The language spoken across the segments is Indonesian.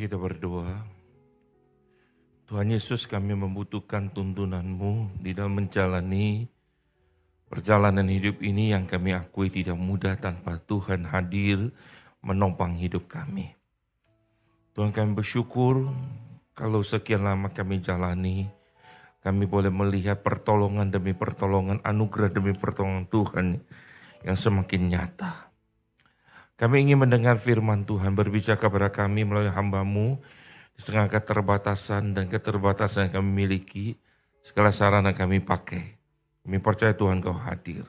Kita berdoa. Tuhan Yesus kami membutuhkan tuntunanmu di dalam menjalani perjalanan hidup ini yang kami akui tidak mudah tanpa Tuhan hadir menopang hidup kami. Tuhan kami bersyukur kalau sekian lama kami jalani, kami boleh melihat pertolongan demi pertolongan, anugerah demi pertolongan Tuhan yang semakin nyata. Kami ingin mendengar firman Tuhan berbicara kepada kami melalui hambamu di setengah keterbatasan dan keterbatasan yang kami miliki, segala sarana kami pakai. Kami percaya Tuhan kau hadir.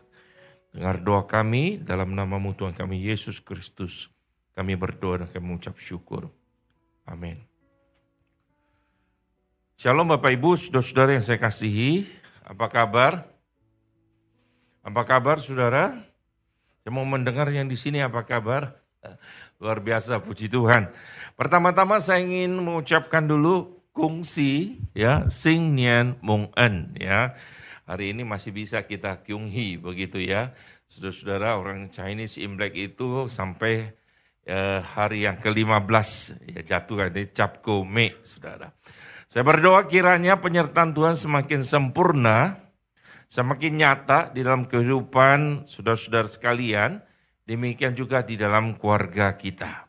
Dengar doa kami dalam namamu Tuhan kami Yesus Kristus. Kami berdoa dan kami mengucap syukur. Amin. Shalom Bapak Ibu, saudara-saudara yang saya kasihi. Apa kabar? Apa kabar saudara? Saya mau mendengar yang di sini apa kabar? Luar biasa, puji Tuhan. Pertama-tama saya ingin mengucapkan dulu kungsi ya, Sing Nian Mong En ya. Hari ini masih bisa kita kyunghi begitu ya. Saudara-saudara orang Chinese Imlek itu sampai ya, hari yang ke-15 ya jatuh ini Cap Me, Saudara. Saya berdoa kiranya penyertaan Tuhan semakin sempurna semakin nyata di dalam kehidupan saudara-saudara sekalian, demikian juga di dalam keluarga kita.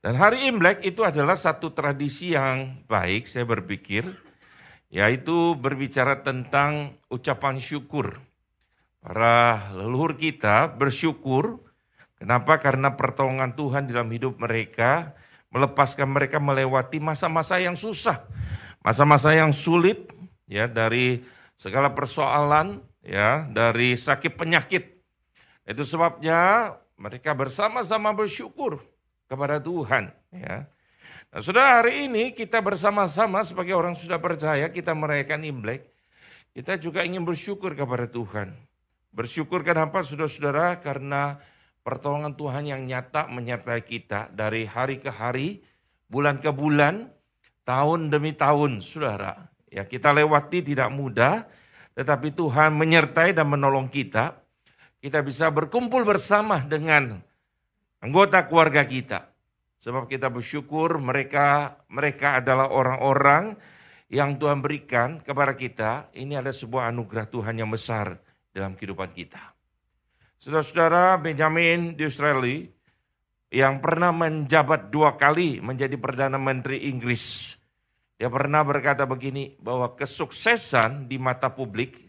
Dan hari Imlek itu adalah satu tradisi yang baik, saya berpikir, yaitu berbicara tentang ucapan syukur. Para leluhur kita bersyukur, kenapa? Karena pertolongan Tuhan dalam hidup mereka, melepaskan mereka melewati masa-masa yang susah, masa-masa yang sulit, ya dari segala persoalan ya dari sakit penyakit. Itu sebabnya mereka bersama-sama bersyukur kepada Tuhan ya. Nah, sudah hari ini kita bersama-sama sebagai orang sudah percaya kita merayakan Imlek. Kita juga ingin bersyukur kepada Tuhan. Bersyukur kenapa saudara-saudara? Karena pertolongan Tuhan yang nyata menyertai kita dari hari ke hari, bulan ke bulan, tahun demi tahun, saudara. Ya kita lewati tidak mudah, tetapi Tuhan menyertai dan menolong kita. Kita bisa berkumpul bersama dengan anggota keluarga kita. Sebab kita bersyukur mereka mereka adalah orang-orang yang Tuhan berikan kepada kita. Ini adalah sebuah anugerah Tuhan yang besar dalam kehidupan kita. Saudara-saudara Benjamin di Australia yang pernah menjabat dua kali menjadi Perdana Menteri Inggris dia pernah berkata begini, bahwa kesuksesan di mata publik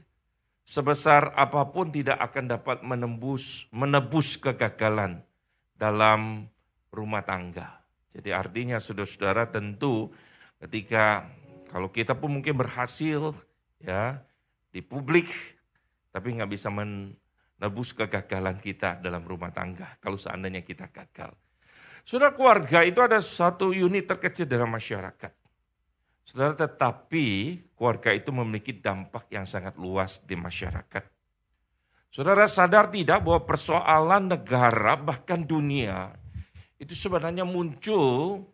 sebesar apa pun tidak akan dapat menembus menebus kegagalan dalam rumah tangga. Jadi artinya saudara-saudara tentu ketika kalau kita pun mungkin berhasil ya di publik tapi nggak bisa menebus kegagalan kita dalam rumah tangga kalau seandainya kita gagal. Saudara keluarga itu ada satu unit terkecil dalam masyarakat. Saudara, tetapi keluarga itu memiliki dampak yang sangat luas di masyarakat. Saudara sadar tidak bahwa persoalan negara bahkan dunia itu sebenarnya muncul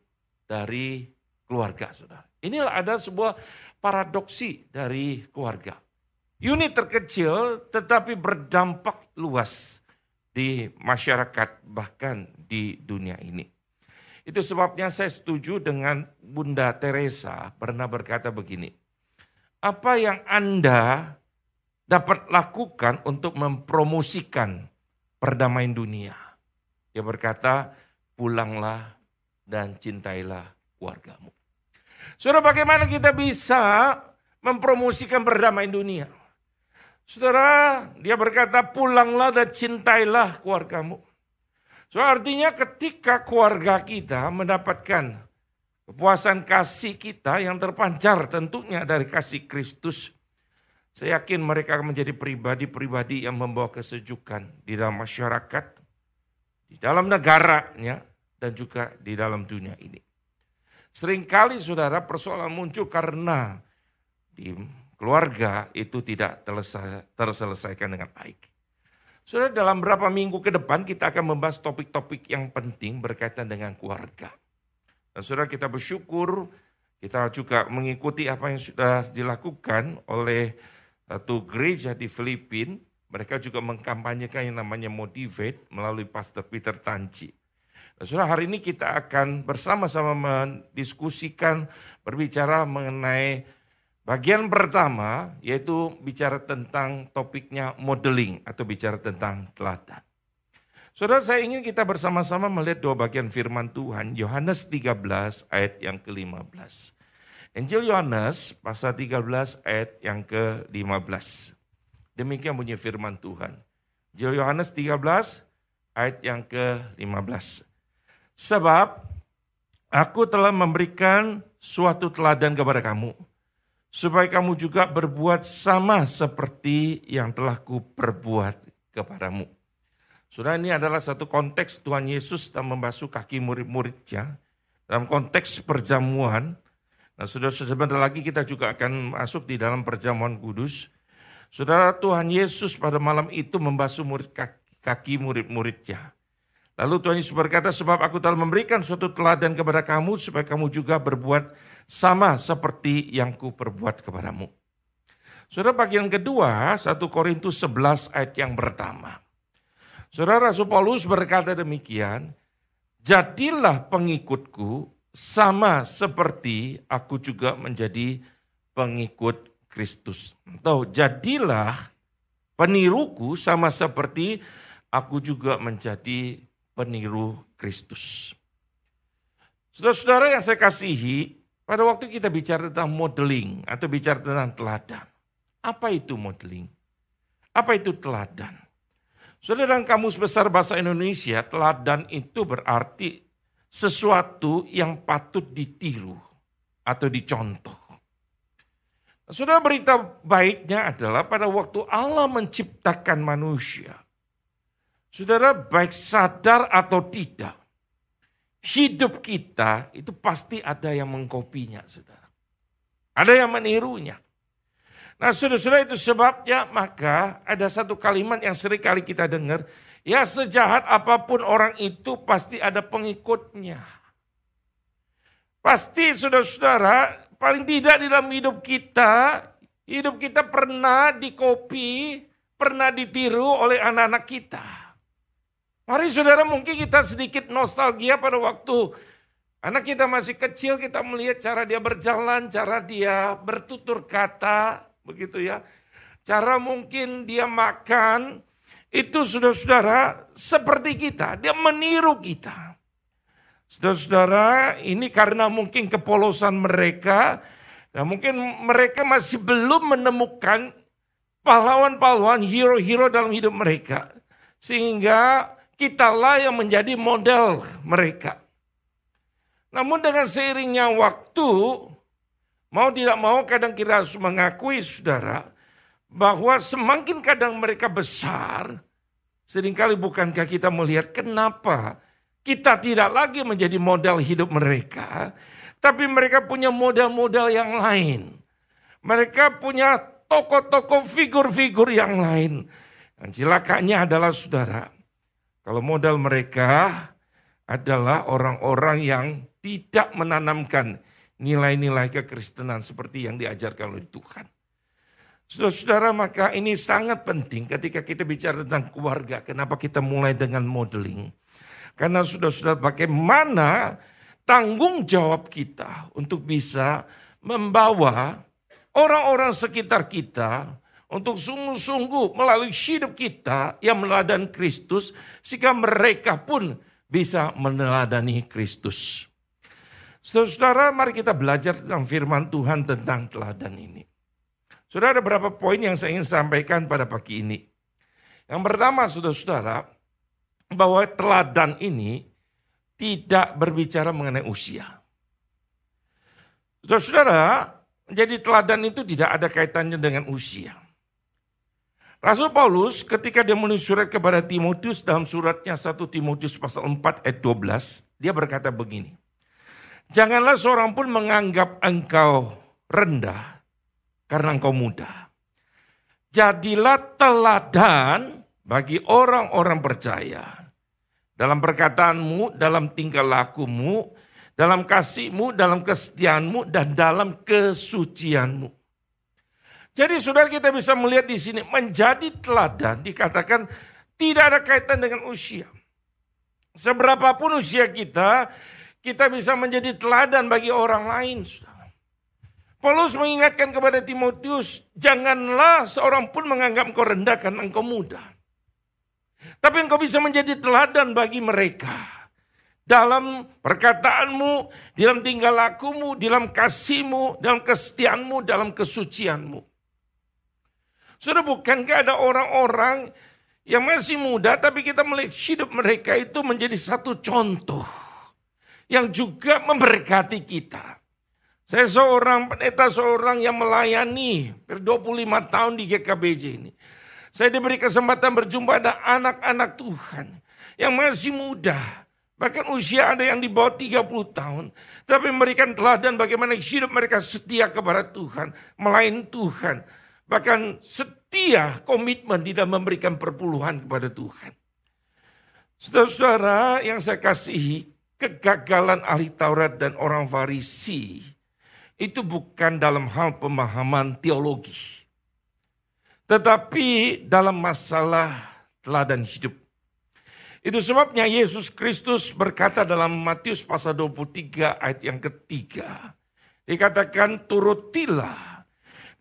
dari keluarga, saudara. Inilah ada sebuah paradoksi dari keluarga. Unit terkecil tetapi berdampak luas di masyarakat bahkan di dunia ini. Itu sebabnya saya setuju dengan Bunda Teresa pernah berkata begini. Apa yang Anda dapat lakukan untuk mempromosikan perdamaian dunia? Dia berkata, pulanglah dan cintailah keluargamu. Saudara, bagaimana kita bisa mempromosikan perdamaian dunia? Saudara, dia berkata, pulanglah dan cintailah keluargamu. So artinya ketika keluarga kita mendapatkan kepuasan kasih kita yang terpancar tentunya dari kasih Kristus, saya yakin mereka akan menjadi pribadi-pribadi yang membawa kesejukan di dalam masyarakat, di dalam negaranya, dan juga di dalam dunia ini. Seringkali saudara persoalan muncul karena di keluarga itu tidak terselesaikan dengan baik. Sudah dalam beberapa minggu ke depan kita akan membahas topik-topik yang penting berkaitan dengan keluarga. Dan saudara kita bersyukur kita juga mengikuti apa yang sudah dilakukan oleh satu gereja di Filipina. Mereka juga mengkampanyekan yang namanya Motivate melalui Pastor Peter Tanci. Saudara, hari ini kita akan bersama-sama mendiskusikan, berbicara mengenai bagian pertama, yaitu bicara tentang topiknya modeling atau bicara tentang teladan. Saudara, saya ingin kita bersama-sama melihat dua bagian firman Tuhan, Yohanes 13 ayat yang ke-15. Injil Yohanes pasal 13 ayat yang ke-15. Demikian bunyi firman Tuhan. Injil Yohanes 13 ayat yang ke-15. Sebab aku telah memberikan suatu teladan kepada kamu, supaya kamu juga berbuat sama seperti yang telah ku perbuat kepadamu. Sudah ini adalah satu konteks Tuhan Yesus telah membasuh kaki murid-muridnya dalam konteks perjamuan. Nah, sudah sebentar lagi kita juga akan masuk di dalam perjamuan kudus. Saudara Tuhan Yesus pada malam itu membasuh murid kaki, kaki murid-muridnya. Lalu Tuhan Yesus berkata, sebab aku telah memberikan suatu teladan kepada kamu, supaya kamu juga berbuat sama seperti yang ku perbuat kepadamu. Saudara bagian kedua, 1 Korintus 11 ayat yang pertama. Saudara Rasul Paulus berkata demikian, jadilah pengikutku sama seperti aku juga menjadi pengikut Kristus. Atau jadilah peniruku sama seperti aku juga menjadi peniru Kristus. Saudara-saudara yang saya kasihi, pada waktu kita bicara tentang modeling atau bicara tentang teladan, apa itu modeling? Apa itu teladan? Saudara dalam Kamus Besar Bahasa Indonesia, teladan itu berarti sesuatu yang patut ditiru atau dicontoh. Saudara berita baiknya adalah pada waktu Allah menciptakan manusia, Saudara baik sadar atau tidak, hidup kita itu pasti ada yang mengkopinya, saudara. Ada yang menirunya. Nah saudara-saudara itu sebabnya maka ada satu kalimat yang sering kali kita dengar, ya sejahat apa pun orang itu pasti ada pengikutnya. Pasti saudara-saudara paling tidak di dalam hidup kita, hidup kita pernah dikopi, pernah ditiru oleh anak-anak kita. Mari saudara mungkin kita sedikit nostalgia pada waktu anak kita masih kecil kita melihat cara dia berjalan, cara dia bertutur kata, begitu ya. Cara mungkin dia makan, itu saudara-saudara seperti kita, dia meniru kita. Saudara-saudara, ini karena mungkin kepolosan mereka, nah mungkin mereka masih belum menemukan pahlawan-pahlawan, hero-hero dalam hidup mereka. Sehingga kitalah yang menjadi model mereka. Namun dengan seiringnya waktu, mau tidak mau kadang kita harus mengakui saudara, bahwa semakin kadang mereka besar, sering kali bukankah kita melihat kenapa kita tidak lagi menjadi model hidup mereka, tapi mereka punya model-model yang lain. Mereka punya tokoh-tokoh figur-figur yang lain. Dan cilakanya adalah saudara, kalau modal mereka adalah orang-orang yang tidak menanamkan nilai-nilai kekristenan seperti yang diajarkan oleh Tuhan. Saudara-saudara, maka ini sangat penting ketika kita bicara tentang keluarga. Kenapa kita mulai dengan modeling? Karena sudah-sudah bagaimana tanggung jawab kita untuk bisa membawa orang-orang sekitar kita untuk sungguh-sungguh melalui hidup kita yang meladan Kristus, sehingga mereka pun bisa meneladani Kristus. Saudara-saudara, mari kita belajar tentang firman Tuhan tentang teladan ini. Saudara, ada beberapa poin yang saya ingin sampaikan pada pagi ini. Yang pertama, saudara-saudara, bahwa teladan ini tidak berbicara mengenai usia. Saudara-saudara, menjadi teladan itu tidak ada kaitannya dengan usia. Rasul Paulus ketika dia menulis surat kepada Timotius dalam suratnya 1 Timotius pasal 4 ayat 12, dia berkata begini. Janganlah seorang pun menganggap engkau rendah karena engkau muda. Jadilah teladan bagi orang-orang percaya. Dalam perkataanmu, dalam tingkah lakumu, dalam kasihmu, dalam kesetiaanmu, dan dalam kesucianmu. Jadi saudara kita bisa melihat di sini menjadi teladan dikatakan tidak ada kaitan dengan usia. Seberapapun usia kita, kita bisa menjadi teladan bagi orang lain. Paulus mengingatkan kepada Timotius, janganlah seorang pun menganggap engkau rendah karena engkau muda. Tapi engkau bisa menjadi teladan bagi mereka. Dalam perkataanmu, dalam tinggal lakumu, dalam kasihmu, dalam kesetiaanmu, dalam kesucianmu. Sudah bukankah ada orang-orang yang masih muda tapi kita melihat hidup mereka itu menjadi satu contoh yang juga memberkati kita. Saya seorang pendeta seorang yang melayani ber 25 tahun di GKBJ ini. Saya diberi kesempatan berjumpa ada anak-anak Tuhan yang masih muda. Bahkan usia ada yang di bawah 30 tahun. Tapi memberikan teladan bagaimana hidup mereka setia kepada Tuhan. Melayani Tuhan. Bahkan setia komitmen tidak memberikan perpuluhan kepada Tuhan. Saudara-saudara yang saya kasihi, kegagalan ahli Taurat dan orang Farisi itu bukan dalam hal pemahaman teologi. Tetapi dalam masalah teladan hidup. Itu sebabnya Yesus Kristus berkata dalam Matius pasal 23 ayat yang ketiga. Dikatakan turutilah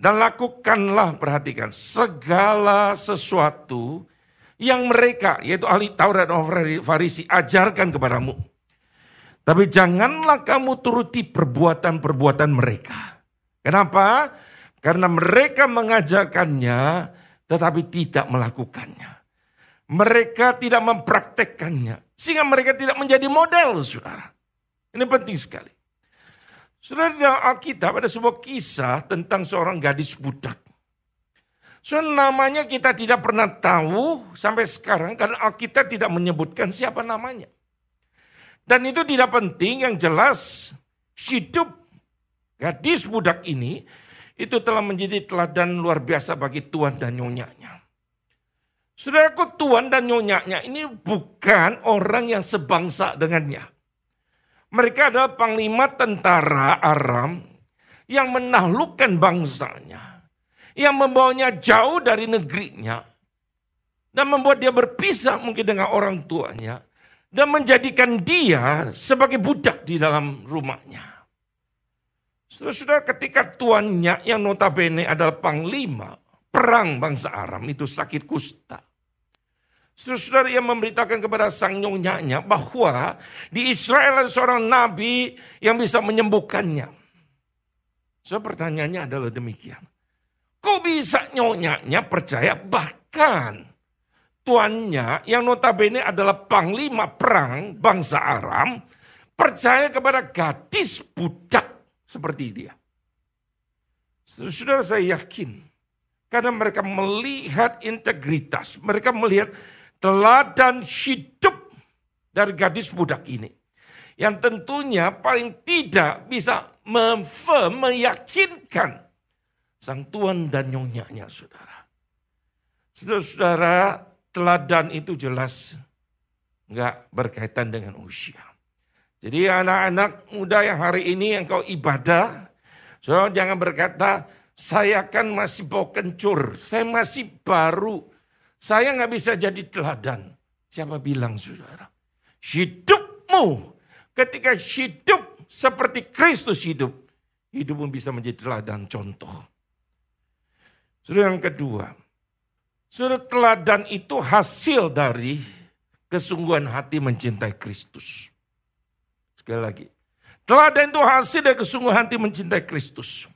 dan lakukanlah, perhatikan, segala sesuatu yang mereka, yaitu ahli Taurat dan Farisi, ajarkan kepadamu. Tapi janganlah kamu turuti perbuatan-perbuatan mereka. Kenapa? Karena mereka mengajarkannya, tetapi tidak melakukannya. Mereka tidak mempraktekkannya. Sehingga mereka tidak menjadi model, saudara. Ini penting sekali. Di dalam Alkitab ada sebuah kisah tentang seorang gadis budak. So namanya kita tidak pernah tahu sampai sekarang karena Alkitab tidak menyebutkan siapa namanya. Dan itu tidak penting, yang jelas hidup gadis budak ini itu telah menjadi teladan luar biasa bagi tuan dan nyonyanya. Saudaraku tuan dan nyonyanya ini bukan orang yang sebangsa dengannya. Mereka adalah panglima tentara Aram yang menaklukkan bangsanya. Yang membawanya jauh dari negerinya. Dan membuat dia berpisah mungkin dengan orang tuanya. Dan menjadikan dia sebagai budak di dalam rumahnya. Saudara-saudara ketika tuannya yang notabene adalah panglima perang bangsa Aram itu sakit kusta. Saudara-saudara yang memberitakan kepada sang nyonyanya bahwa di Israel ada seorang nabi yang bisa menyembuhkannya. So pertanyaannya adalah demikian. Kok bisa nyonyanya percaya bahkan tuannya yang notabene adalah panglima perang bangsa Aram percaya kepada gadis budak seperti dia. Saudara saya yakin karena mereka melihat integritas, mereka melihat teladan hidup dari gadis budak ini. Yang tentunya paling tidak bisa meyakinkan sang tuan dan nyonyanya saudara. Saudara-saudara, teladan itu jelas nggak berkaitan dengan usia. Jadi anak-anak muda yang hari ini yang kau ibadah, saudara jangan berkata, saya kan masih bau kencur, saya masih baru, saya nggak bisa jadi teladan. Siapa bilang saudara? Hidupmu ketika hidup seperti Kristus hidup. Hidupmu bisa menjadi teladan contoh. Sudah yang kedua. Sudah teladan itu hasil dari kesungguhan hati mencintai Kristus. Sekali lagi. Teladan itu hasil dari kesungguhan hati mencintai Kristus.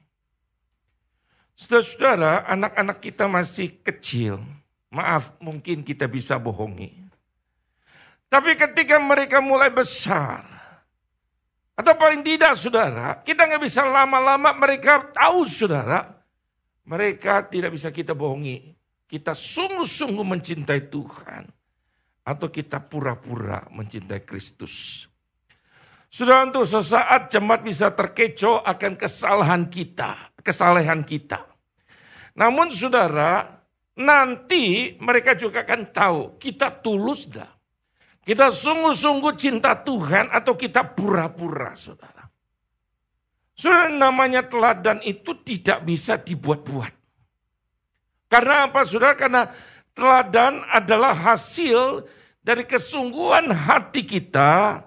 Saudara-saudara, anak-anak kita masih kecil Maaf, mungkin kita bisa bohongi. Tapi ketika mereka mulai besar, atau paling tidak saudara, kita nggak bisa lama-lama mereka tahu saudara, mereka tidak bisa kita bohongi. Kita sungguh-sungguh mencintai Tuhan. Atau kita pura-pura mencintai Kristus. Sudah untuk sesaat jemaat bisa terkecoh akan kesalahan kita, kesalahan kita. Namun saudara, Nanti mereka juga akan tahu kita tulus dah. Kita sungguh-sungguh cinta Tuhan atau kita pura-pura saudara. Saudara namanya teladan itu tidak bisa dibuat-buat. Karena apa saudara? Karena teladan adalah hasil dari kesungguhan hati kita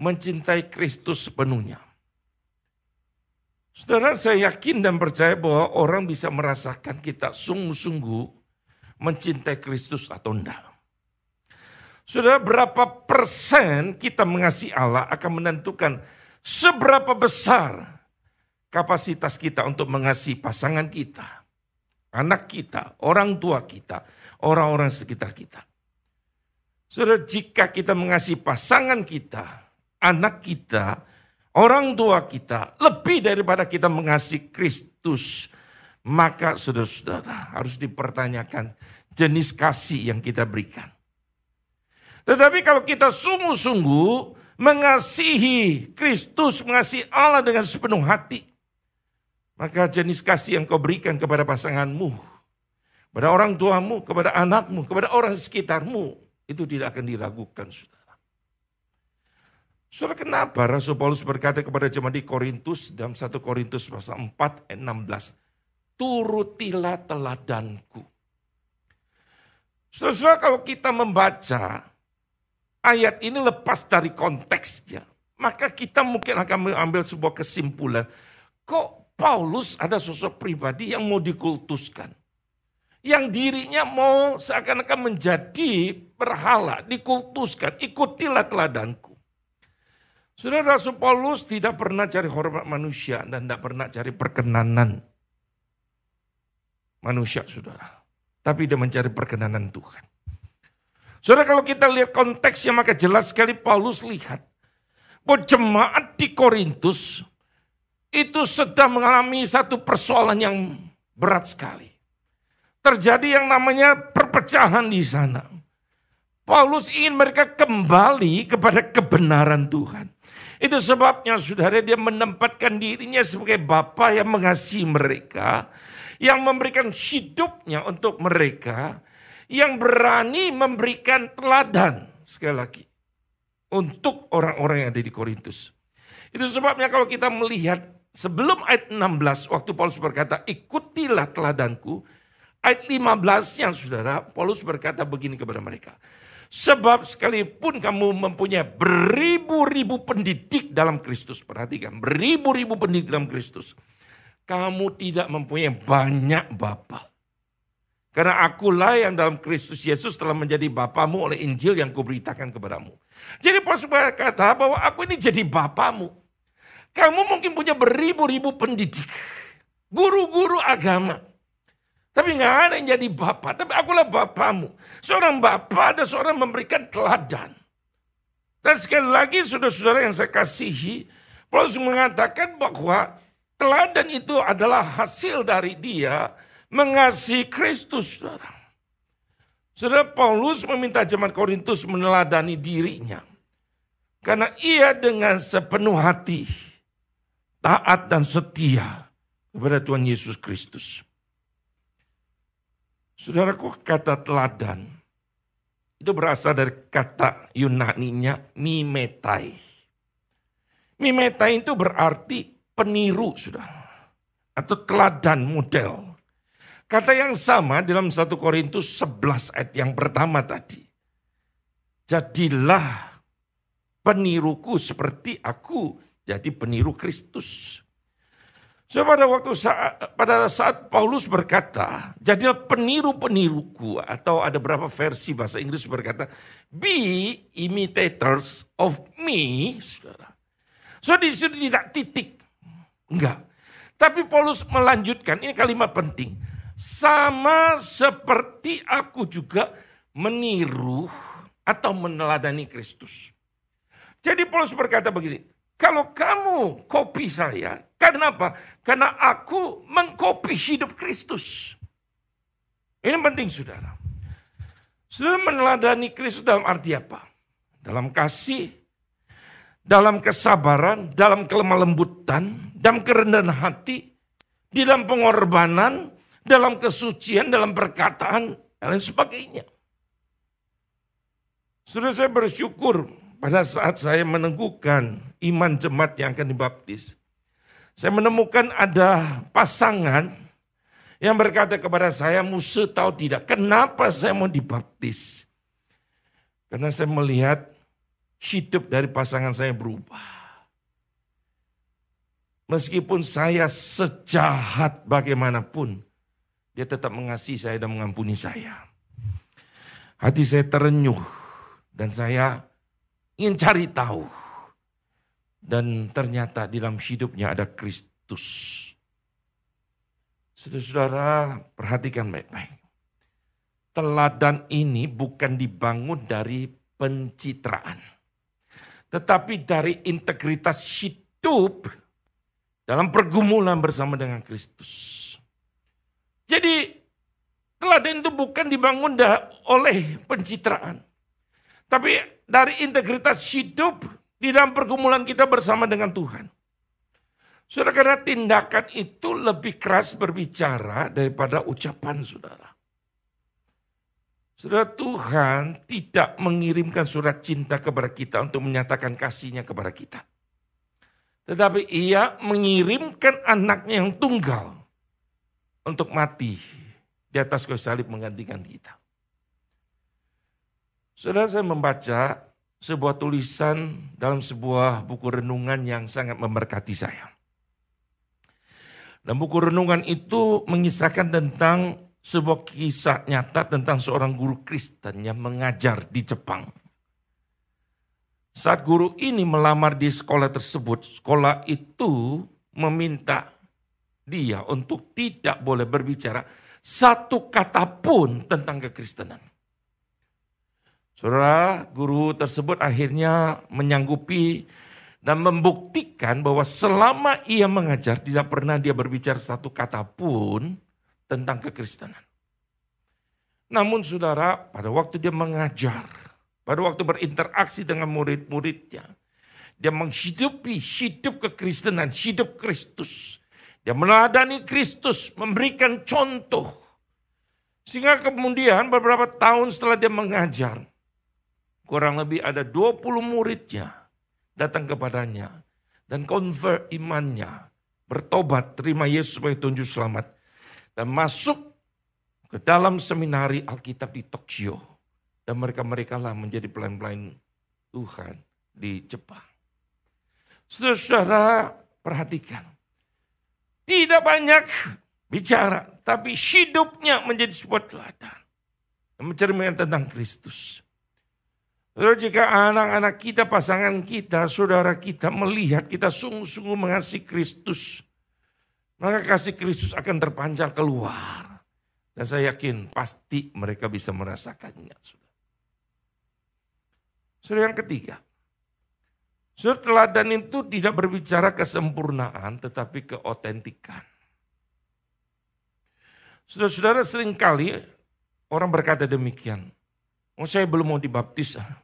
mencintai Kristus sepenuhnya. Saudara, saya yakin dan percaya bahwa orang bisa merasakan kita sungguh-sungguh mencintai Kristus atau enggak. Saudara, berapa persen kita mengasihi Allah akan menentukan seberapa besar kapasitas kita untuk mengasihi pasangan kita, anak kita, orang tua kita, orang-orang sekitar kita. Saudara, jika kita mengasihi pasangan kita, anak kita, orang tua kita, lebih daripada kita mengasihi Kristus, maka saudara-saudara harus dipertanyakan jenis kasih yang kita berikan. Tetapi kalau kita sungguh-sungguh mengasihi Kristus, mengasihi Allah dengan sepenuh hati, maka jenis kasih yang kau berikan kepada pasanganmu, kepada orang tuamu, kepada anakmu, kepada orang sekitarmu, itu tidak akan diragukan, saudara. Saudara, kenapa Rasul Paulus berkata kepada jemaat di Korintus dalam 1 Korintus pasal 4 ayat 16, turutilah teladanku. Saudara, kalau kita membaca ayat ini lepas dari konteksnya, maka kita mungkin akan mengambil sebuah kesimpulan. Kok Paulus ada sosok pribadi yang mau dikultuskan? Yang dirinya mau seakan-akan menjadi berhala, dikultuskan, ikutilah teladanku. Saudara Rasul Paulus tidak pernah cari hormat manusia dan tidak pernah cari perkenanan manusia, saudara. Tapi dia mencari perkenanan Tuhan. Saudara kalau kita lihat konteksnya maka jelas sekali Paulus lihat bahwa jemaat di Korintus itu sedang mengalami satu persoalan yang berat sekali. Terjadi yang namanya perpecahan di sana. Paulus ingin mereka kembali kepada kebenaran Tuhan. Itu sebabnya saudara dia menempatkan dirinya sebagai Bapa yang mengasihi mereka. Yang memberikan hidupnya untuk mereka yang berani memberikan teladan sekali lagi untuk orang-orang yang ada di Korintus. Itu sebabnya kalau kita melihat sebelum ayat 16 waktu Paulus berkata ikutilah teladanku. Ayat 15 yang saudara Paulus berkata begini kepada mereka. Sebab sekalipun kamu mempunyai beribu-ribu pendidik dalam Kristus. Perhatikan, beribu-ribu pendidik dalam Kristus. Kamu tidak mempunyai banyak bapak. Karena akulah yang dalam Kristus Yesus telah menjadi bapamu oleh Injil yang kuberitakan kepadamu. Jadi Paulus berkata bahwa aku ini jadi bapamu. Kamu mungkin punya beribu-ribu pendidik. Guru-guru agama. Tapi nggak ada yang jadi bapak. Tapi akulah bapamu. Seorang bapak ada seorang memberikan teladan. Dan sekali lagi saudara-saudara yang saya kasihi. Paulus mengatakan bahwa teladan itu adalah hasil dari dia mengasihi Kristus, saudara. Saudara Paulus meminta jemaat Korintus meneladani dirinya. Karena ia dengan sepenuh hati taat dan setia kepada Tuhan Yesus Kristus. Saudaraku kata teladan itu berasal dari kata Yunani-nya mimetai. Mimetai itu berarti peniru sudah. Atau teladan model. Kata yang sama dalam 1 Korintus 11 ayat yang pertama tadi. Jadilah peniruku seperti aku jadi peniru Kristus. So pada waktu saat, pada saat Paulus berkata, jadilah peniru-peniruku atau ada berapa versi bahasa Inggris berkata, be imitators of me, saudara. So di situ tidak titik, enggak. Tapi Paulus melanjutkan, ini kalimat penting sama seperti aku juga meniru atau meneladani Kristus. Jadi Paulus berkata begini, kalau kamu kopi saya, karena apa? Karena aku mengkopi hidup Kristus. Ini penting saudara. Saudara meneladani Kristus dalam arti apa? Dalam kasih, dalam kesabaran, dalam kelemah lembutan, dalam kerendahan hati, di dalam pengorbanan, dalam kesucian, dalam perkataan, dan lain sebagainya. Sudah saya bersyukur pada saat saya meneguhkan iman jemaat yang akan dibaptis. Saya menemukan ada pasangan yang berkata kepada saya, Musa tahu tidak, kenapa saya mau dibaptis? Karena saya melihat hidup dari pasangan saya berubah. Meskipun saya sejahat bagaimanapun, dia tetap mengasihi saya dan mengampuni saya. Hati saya terenyuh dan saya ingin cari tahu. Dan ternyata di dalam hidupnya ada Kristus. Saudara-saudara perhatikan baik-baik. Teladan ini bukan dibangun dari pencitraan. Tetapi dari integritas hidup dalam pergumulan bersama dengan Kristus. Jadi teladan itu bukan dibangun oleh pencitraan. Tapi dari integritas hidup di dalam pergumulan kita bersama dengan Tuhan. Saudara, karena tindakan itu lebih keras berbicara daripada ucapan saudara. Saudara Tuhan tidak mengirimkan surat cinta kepada kita untuk menyatakan kasihnya kepada kita. Tetapi ia mengirimkan anaknya yang tunggal untuk mati di atas kayu salib menggantikan kita. Saudara saya membaca sebuah tulisan dalam sebuah buku renungan yang sangat memberkati saya. Dan buku renungan itu mengisahkan tentang sebuah kisah nyata tentang seorang guru Kristen yang mengajar di Jepang. Saat guru ini melamar di sekolah tersebut, sekolah itu meminta dia untuk tidak boleh berbicara satu kata pun tentang kekristenan. Saudara, guru tersebut akhirnya menyanggupi dan membuktikan bahwa selama ia mengajar tidak pernah dia berbicara satu kata pun tentang kekristenan. Namun saudara, pada waktu dia mengajar, pada waktu berinteraksi dengan murid-muridnya. Dia menghidupi hidup kekristenan, hidup Kristus. Dia meladani Kristus, memberikan contoh. Sehingga kemudian beberapa tahun setelah dia mengajar, kurang lebih ada 20 muridnya datang kepadanya dan convert imannya, bertobat, terima Yesus sebagai tunjuk selamat dan masuk ke dalam seminari Alkitab di Tokyo dan mereka-mereka lah menjadi pelayan-pelayan Tuhan di Jepang. Saudara-saudara perhatikan. Tidak banyak bicara, tapi hidupnya menjadi sebuah teladan. Mencerminkan tentang Kristus. Saudara, jika anak-anak kita, pasangan kita, saudara kita melihat kita sungguh-sungguh mengasihi Kristus, maka kasih Kristus akan terpancar keluar. Dan saya yakin pasti mereka bisa merasakannya. Yang ketiga, Saudara teladan itu tidak berbicara kesempurnaan tetapi keotentikan. Saudara-saudara sering kali orang berkata demikian. Oh saya belum mau dibaptis. Ah.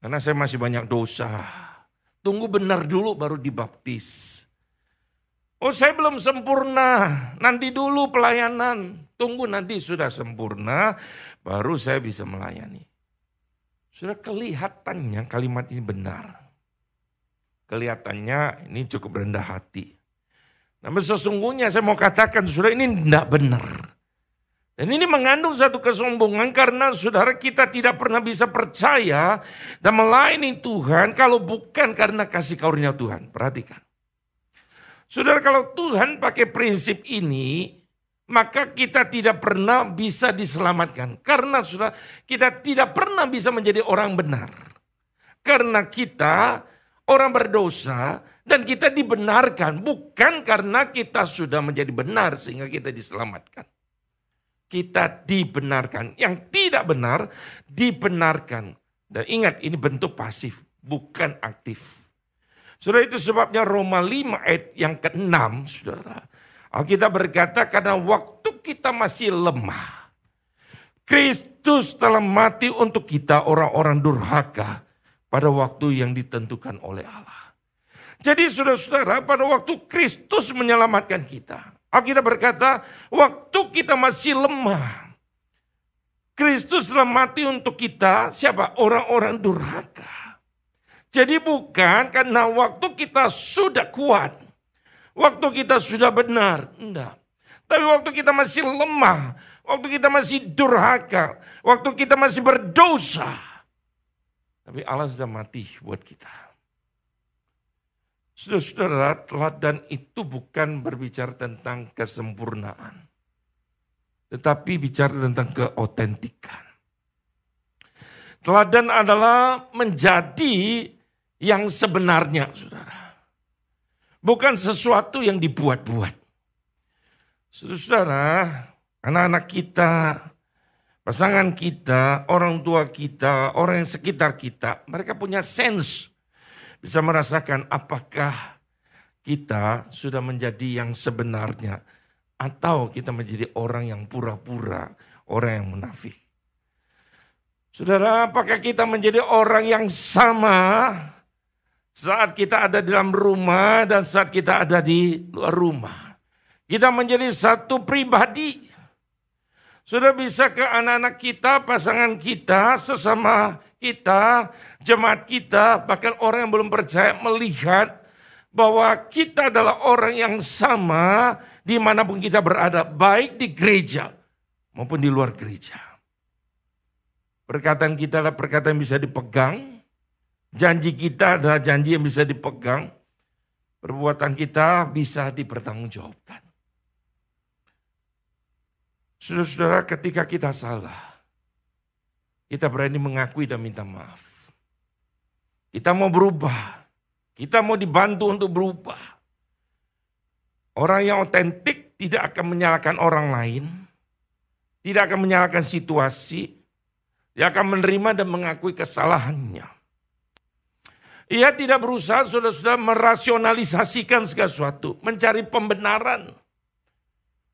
Karena saya masih banyak dosa. Tunggu benar dulu baru dibaptis. Oh saya belum sempurna, nanti dulu pelayanan. Tunggu nanti sudah sempurna, baru saya bisa melayani. Sudah kelihatannya kalimat ini benar. Kelihatannya ini cukup rendah hati. Namun sesungguhnya saya mau katakan sudah ini tidak benar. Dan ini mengandung satu kesombongan karena saudara kita tidak pernah bisa percaya dan melayani Tuhan kalau bukan karena kasih karunia Tuhan. Perhatikan. Saudara kalau Tuhan pakai prinsip ini, maka kita tidak pernah bisa diselamatkan. Karena sudah kita tidak pernah bisa menjadi orang benar. Karena kita orang berdosa dan kita dibenarkan bukan karena kita sudah menjadi benar sehingga kita diselamatkan. Kita dibenarkan. Yang tidak benar dibenarkan. Dan ingat ini bentuk pasif bukan aktif. Saudara itu sebabnya Roma 5 ayat yang ke-6 saudara Alkitab berkata karena waktu kita masih lemah. Kristus telah mati untuk kita orang-orang durhaka pada waktu yang ditentukan oleh Allah. Jadi saudara-saudara pada waktu Kristus menyelamatkan kita. Alkitab berkata waktu kita masih lemah. Kristus telah mati untuk kita siapa? Orang-orang durhaka. Jadi bukan karena waktu kita sudah kuat Waktu kita sudah benar, enggak. Tapi waktu kita masih lemah, waktu kita masih durhaka, waktu kita masih berdosa, Tapi Allah sudah mati buat kita. Saudara-saudara, teladan itu bukan berbicara tentang kesempurnaan. Tetapi bicara tentang keotentikan. Teladan adalah menjadi yang sebenarnya, saudara. Bukan sesuatu yang dibuat-buat. Saudara, anak-anak kita, pasangan kita, orang tua kita, orang yang sekitar kita, mereka punya sense. Bisa merasakan apakah kita sudah menjadi yang sebenarnya. Atau kita menjadi orang yang pura-pura, orang yang munafik. Saudara, apakah kita menjadi orang yang sama saat kita ada di dalam rumah dan saat kita ada di luar rumah? Kita menjadi satu pribadi sudah bisa ke anak-anak kita, pasangan kita, sesama kita, jemaat kita, bahkan orang yang belum percaya melihat bahwa kita adalah orang yang sama di mana pun kita berada, baik di gereja maupun di luar gereja. Perkataan kita adalah perkataan yang bisa dipegang, janji kita adalah janji yang bisa dipegang, perbuatan kita bisa dipertanggungjawabkan. Saudara-saudara, ketika kita salah, kita berani mengakui dan minta maaf. Kita mau berubah, kita mau dibantu untuk berubah. Orang yang otentik tidak akan menyalahkan orang lain, tidak akan menyalahkan situasi, dia akan menerima dan mengakui kesalahannya. Ia tidak berusaha sudah-sudah merasionalisasikan segala sesuatu, mencari pembenaran.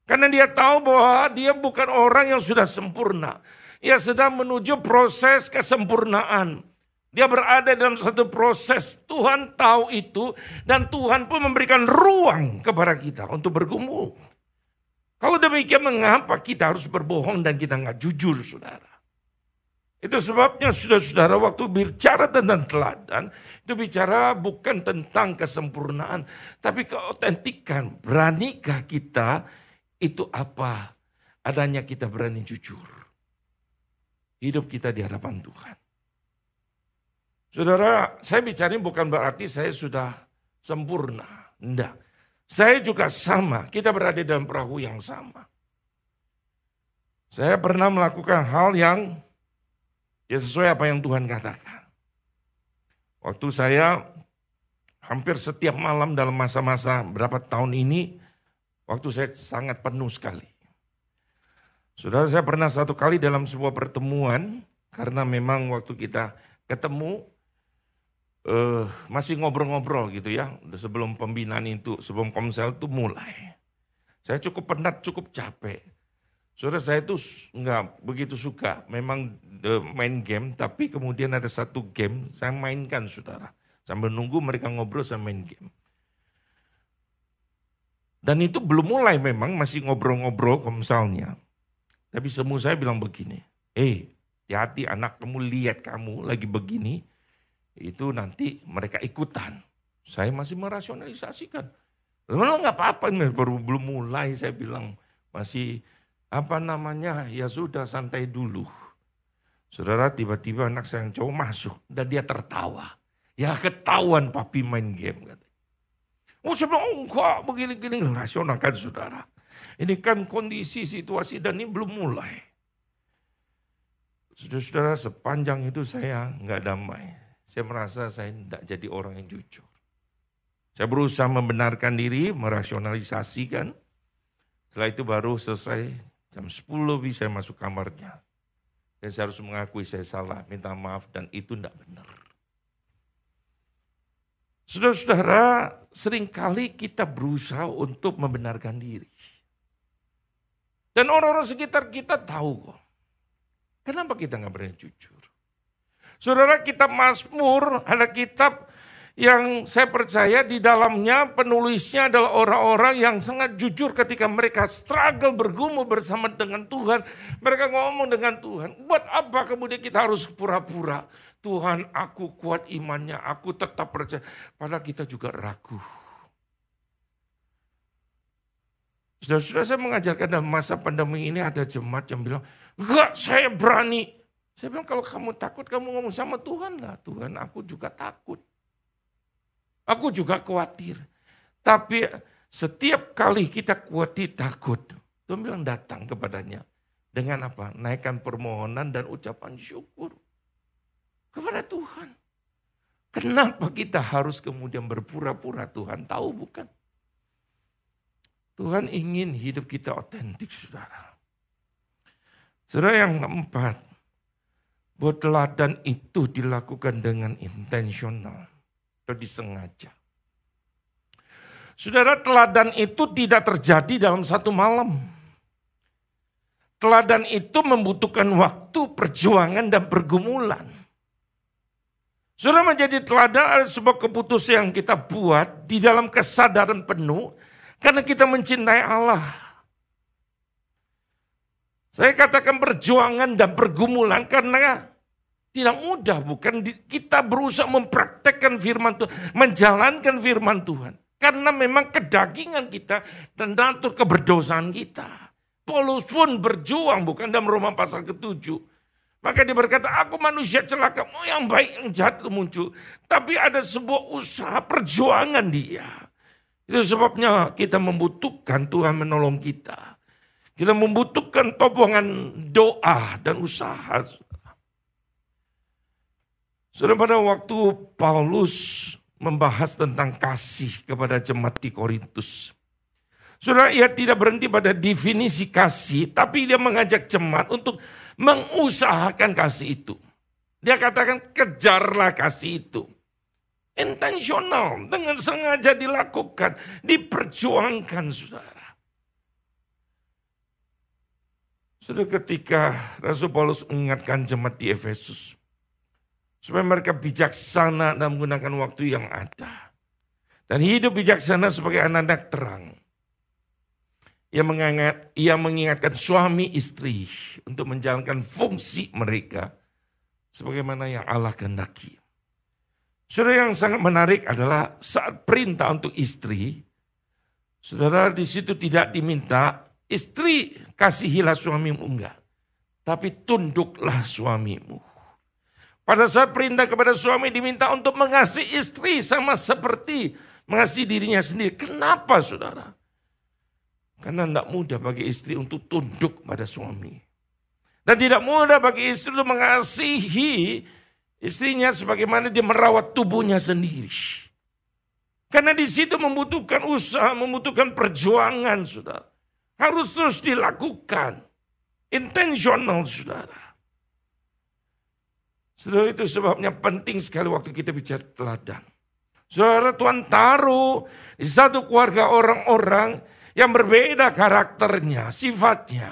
Karena dia tahu bahwa dia bukan orang yang sudah sempurna. Ia sedang menuju proses kesempurnaan. Dia berada dalam satu proses. Tuhan tahu itu dan Tuhan pun memberikan ruang kepada kita untuk bergumul. Kalau demikian mengapa kita harus berbohong dan kita nggak jujur saudara. Itu sebabnya saudara-saudara waktu bicara tentang teladan, itu bicara bukan tentang kesempurnaan, tapi keotentikan. Beranikah kita itu apa adanya kita berani jujur. Hidup kita di hadapan Tuhan. Saudara, saya bicara bukan berarti saya sudah sempurna. Tidak. Saya juga sama. Kita berada dalam perahu yang sama. Saya pernah melakukan hal yang ya sesuai apa yang Tuhan katakan. Waktu saya hampir setiap malam dalam masa-masa berapa tahun ini, Waktu saya sangat penuh sekali. Saudara saya pernah satu kali dalam sebuah pertemuan, karena memang waktu kita ketemu, uh, masih ngobrol-ngobrol gitu ya, sebelum pembinaan itu, sebelum komsel itu mulai. Saya cukup penat, cukup capek. Saudara saya itu nggak begitu suka memang uh, main game, tapi kemudian ada satu game saya mainkan saudara. Sambil nunggu mereka ngobrol saya main game. Dan itu belum mulai memang, masih ngobrol-ngobrol misalnya. Tapi semua saya bilang begini, eh hati-hati anak kamu lihat kamu lagi begini, itu nanti mereka ikutan. Saya masih merasionalisasikan. Memang nggak apa-apa, baru belum mulai saya bilang. Masih apa namanya, ya sudah santai dulu. Saudara tiba-tiba anak saya yang cowok masuk dan dia tertawa. Ya ketahuan papi main game. Kata. Oh saya bilang, enggak begini-gini. Rasional kan saudara. Ini kan kondisi situasi dan ini belum mulai. Saudara-saudara sepanjang itu saya nggak damai. Saya merasa saya tidak jadi orang yang jujur. Saya berusaha membenarkan diri, merasionalisasikan. Setelah itu baru selesai jam 10 lebih saya masuk kamarnya. Dan saya harus mengakui saya salah, minta maaf dan itu tidak benar. Saudara-saudara, sering kali kita berusaha untuk membenarkan diri. Dan orang-orang sekitar kita tahu kok. Kenapa kita nggak berani jujur? Saudara, kitab Mazmur ada kitab yang saya percaya di dalamnya penulisnya adalah orang-orang yang sangat jujur ketika mereka struggle bergumul bersama dengan Tuhan. Mereka ngomong dengan Tuhan, buat apa kemudian kita harus pura-pura? Tuhan aku kuat imannya, aku tetap percaya. Padahal kita juga ragu. Sudah-sudah saya mengajarkan dalam masa pandemi ini ada jemaat yang bilang, enggak saya berani. Saya bilang kalau kamu takut kamu ngomong sama Tuhan lah. Tuhan aku juga takut. Aku juga khawatir. Tapi setiap kali kita khawatir takut. Tuhan bilang datang kepadanya. Dengan apa? Naikkan permohonan dan ucapan syukur. Kepada Tuhan. Kenapa kita harus kemudian berpura-pura Tuhan tahu bukan? Tuhan ingin hidup kita otentik saudara. Saudara yang keempat, bahwa teladan itu dilakukan dengan intensional atau disengaja. Saudara, teladan itu tidak terjadi dalam satu malam. Teladan itu membutuhkan waktu, perjuangan, dan pergumulan. Saudara menjadi teladan adalah sebuah keputusan yang kita buat di dalam kesadaran penuh karena kita mencintai Allah. Saya katakan perjuangan dan pergumulan karena tidak mudah, bukan kita berusaha mempraktekkan firman Tuhan, menjalankan firman Tuhan. Karena memang kedagingan kita dan natur keberdosaan kita. Paulus pun berjuang, bukan dalam Roma pasal ke-7. Maka dia berkata, aku manusia celaka, mau yang baik yang jahat itu muncul. Tapi ada sebuah usaha perjuangan dia. Itu sebabnya kita membutuhkan Tuhan menolong kita. Kita membutuhkan topongan doa dan usaha. Sudah pada waktu Paulus membahas tentang kasih kepada jemaat di Korintus. Saudara, ia tidak berhenti pada definisi kasih, tapi dia mengajak jemaat untuk mengusahakan kasih itu. Dia katakan kejarlah kasih itu. Intensional, dengan sengaja dilakukan, diperjuangkan saudara. Sudah ketika Rasul Paulus mengingatkan jemaat di Efesus, Supaya mereka bijaksana dan menggunakan waktu yang ada. Dan hidup bijaksana sebagai anak-anak terang. Ia, mengingat, ia mengingatkan suami istri untuk menjalankan fungsi mereka sebagaimana yang Allah kehendaki. Saudara yang sangat menarik adalah saat perintah untuk istri, saudara di situ tidak diminta istri kasihilah suamimu enggak, tapi tunduklah suamimu. Pada saat perintah kepada suami diminta untuk mengasihi istri sama seperti mengasihi dirinya sendiri. Kenapa saudara? Karena tidak mudah bagi istri untuk tunduk pada suami. Dan tidak mudah bagi istri untuk mengasihi istrinya sebagaimana dia merawat tubuhnya sendiri. Karena di situ membutuhkan usaha, membutuhkan perjuangan, saudara. Harus terus dilakukan. Intensional, saudara. Saudara itu sebabnya penting sekali waktu kita bicara teladan. Saudara Tuhan taruh di satu keluarga orang-orang yang berbeda karakternya, sifatnya.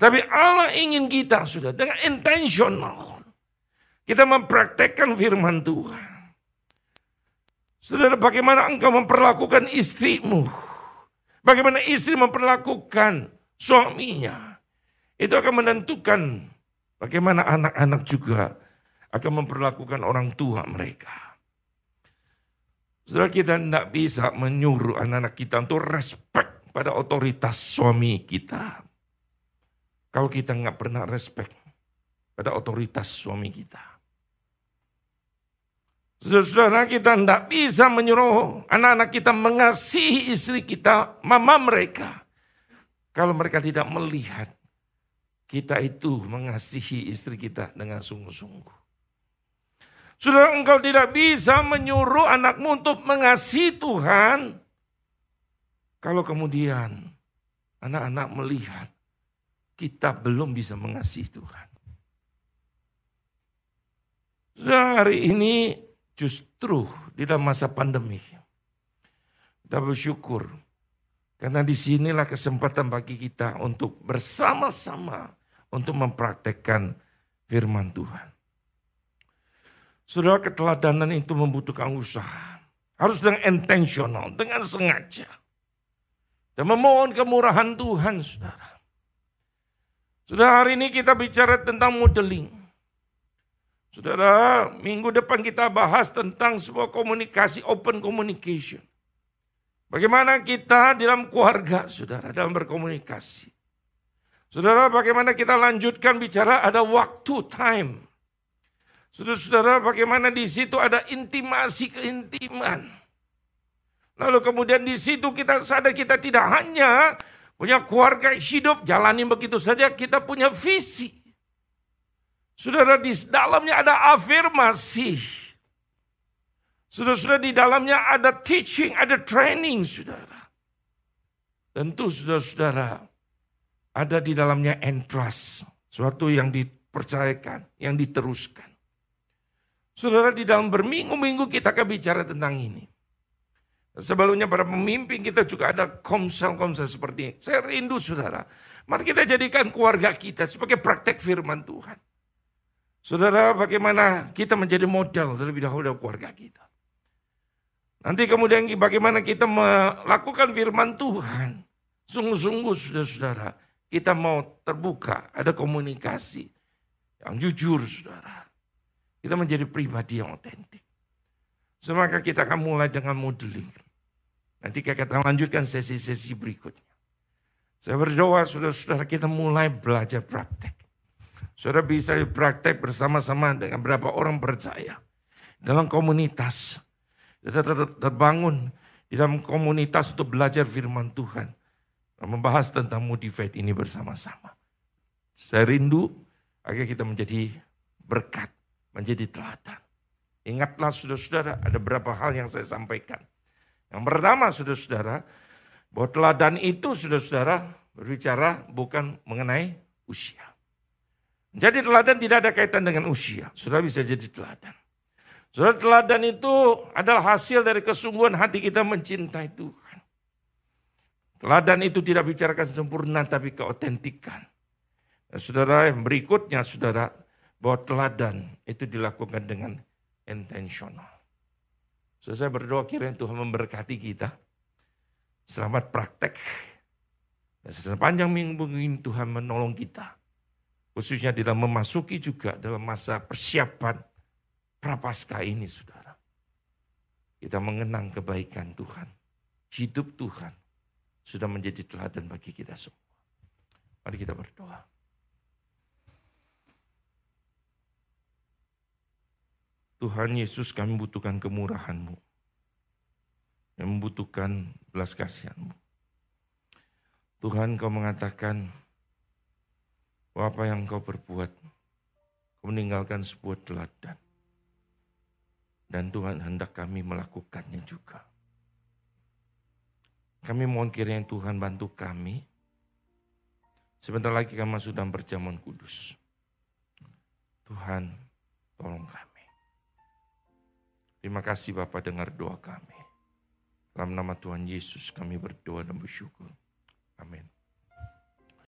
Tapi Allah ingin kita sudah dengan intensional. Kita mempraktekkan firman Tuhan. Saudara bagaimana engkau memperlakukan istrimu. Bagaimana istri memperlakukan suaminya. Itu akan menentukan Bagaimana anak-anak juga akan memperlakukan orang tua mereka. Saudara kita tidak bisa menyuruh anak-anak kita untuk respect pada otoritas suami kita. Kalau kita nggak pernah respect pada otoritas suami kita. Saudara-saudara kita tidak bisa menyuruh anak-anak kita mengasihi istri kita, mama mereka. Kalau mereka tidak melihat kita itu mengasihi istri kita dengan sungguh-sungguh. Sudah engkau tidak bisa menyuruh anakmu untuk mengasihi Tuhan. Kalau kemudian anak-anak melihat kita belum bisa mengasihi Tuhan. Sudah hari ini justru di dalam masa pandemi. Kita bersyukur. Karena di sinilah kesempatan bagi kita untuk bersama-sama untuk mempraktekkan firman Tuhan. Saudara keteladanan itu membutuhkan usaha. Harus dengan intensional, dengan sengaja. Dan memohon kemurahan Tuhan, saudara. Sudah hari ini kita bicara tentang modeling. Saudara, minggu depan kita bahas tentang sebuah komunikasi, open communication. Bagaimana kita dalam keluarga, saudara, dalam berkomunikasi. Saudara, bagaimana kita lanjutkan bicara ada waktu, time. Saudara-saudara, bagaimana di situ ada intimasi keintiman. Lalu kemudian di situ kita sadar kita tidak hanya punya keluarga hidup, jalani begitu saja, kita punya visi. Saudara, di dalamnya ada afirmasi. Saudara-saudara, di dalamnya ada teaching, ada training, saudara. Tentu saudara-saudara, ada di dalamnya entrust. Suatu yang dipercayakan, yang diteruskan. Saudara, di dalam berminggu-minggu kita akan bicara tentang ini. Sebelumnya para pemimpin kita juga ada komsel-komsel seperti ini. Saya rindu saudara. Mari kita jadikan keluarga kita sebagai praktek firman Tuhan. Saudara, bagaimana kita menjadi model terlebih dahulu keluarga kita. Nanti kemudian bagaimana kita melakukan firman Tuhan. Sungguh-sungguh saudara-saudara, kita mau terbuka, ada komunikasi yang jujur saudara. Kita menjadi pribadi yang otentik. So, maka kita akan mulai dengan modeling. Nanti kita akan lanjutkan sesi-sesi berikutnya. Saya berdoa saudara-saudara kita mulai belajar praktek. Saudara bisa praktek bersama-sama dengan beberapa orang percaya. Dalam komunitas kita terbangun di dalam komunitas untuk belajar firman Tuhan. Membahas tentang motivate ini bersama-sama. Saya rindu agar kita menjadi berkat, menjadi teladan. Ingatlah saudara-saudara, ada beberapa hal yang saya sampaikan. Yang pertama saudara-saudara, bahwa teladan itu saudara-saudara berbicara bukan mengenai usia. Jadi teladan tidak ada kaitan dengan usia. Saudara bisa jadi teladan. Saudara teladan itu adalah hasil dari kesungguhan hati kita mencintai Tuhan. Teladan itu tidak bicara sempurna tapi keotentikan. Dan saudara yang berikutnya saudara bahwa teladan itu dilakukan dengan intensional. So, saya berdoa kiranya Tuhan memberkati kita. Selamat praktek. Dan sepanjang minggu ini Tuhan menolong kita. Khususnya dalam memasuki juga dalam masa persiapan prapaskah ini saudara. Kita mengenang kebaikan Tuhan. Hidup Tuhan sudah menjadi teladan bagi kita semua. Mari kita berdoa. Tuhan Yesus kami membutuhkan kemurahan-Mu. Yang membutuhkan belas kasihan-Mu. Tuhan kau mengatakan bahwa apa yang kau perbuat, kau meninggalkan sebuah teladan. Dan Tuhan hendak kami melakukannya juga. Kami mohon kiranya Tuhan bantu kami. Sebentar lagi kami masuk dalam perjamuan kudus. Tuhan tolong kami. Terima kasih Bapak dengar doa kami. Dalam nama Tuhan Yesus kami berdoa dan bersyukur. Amin.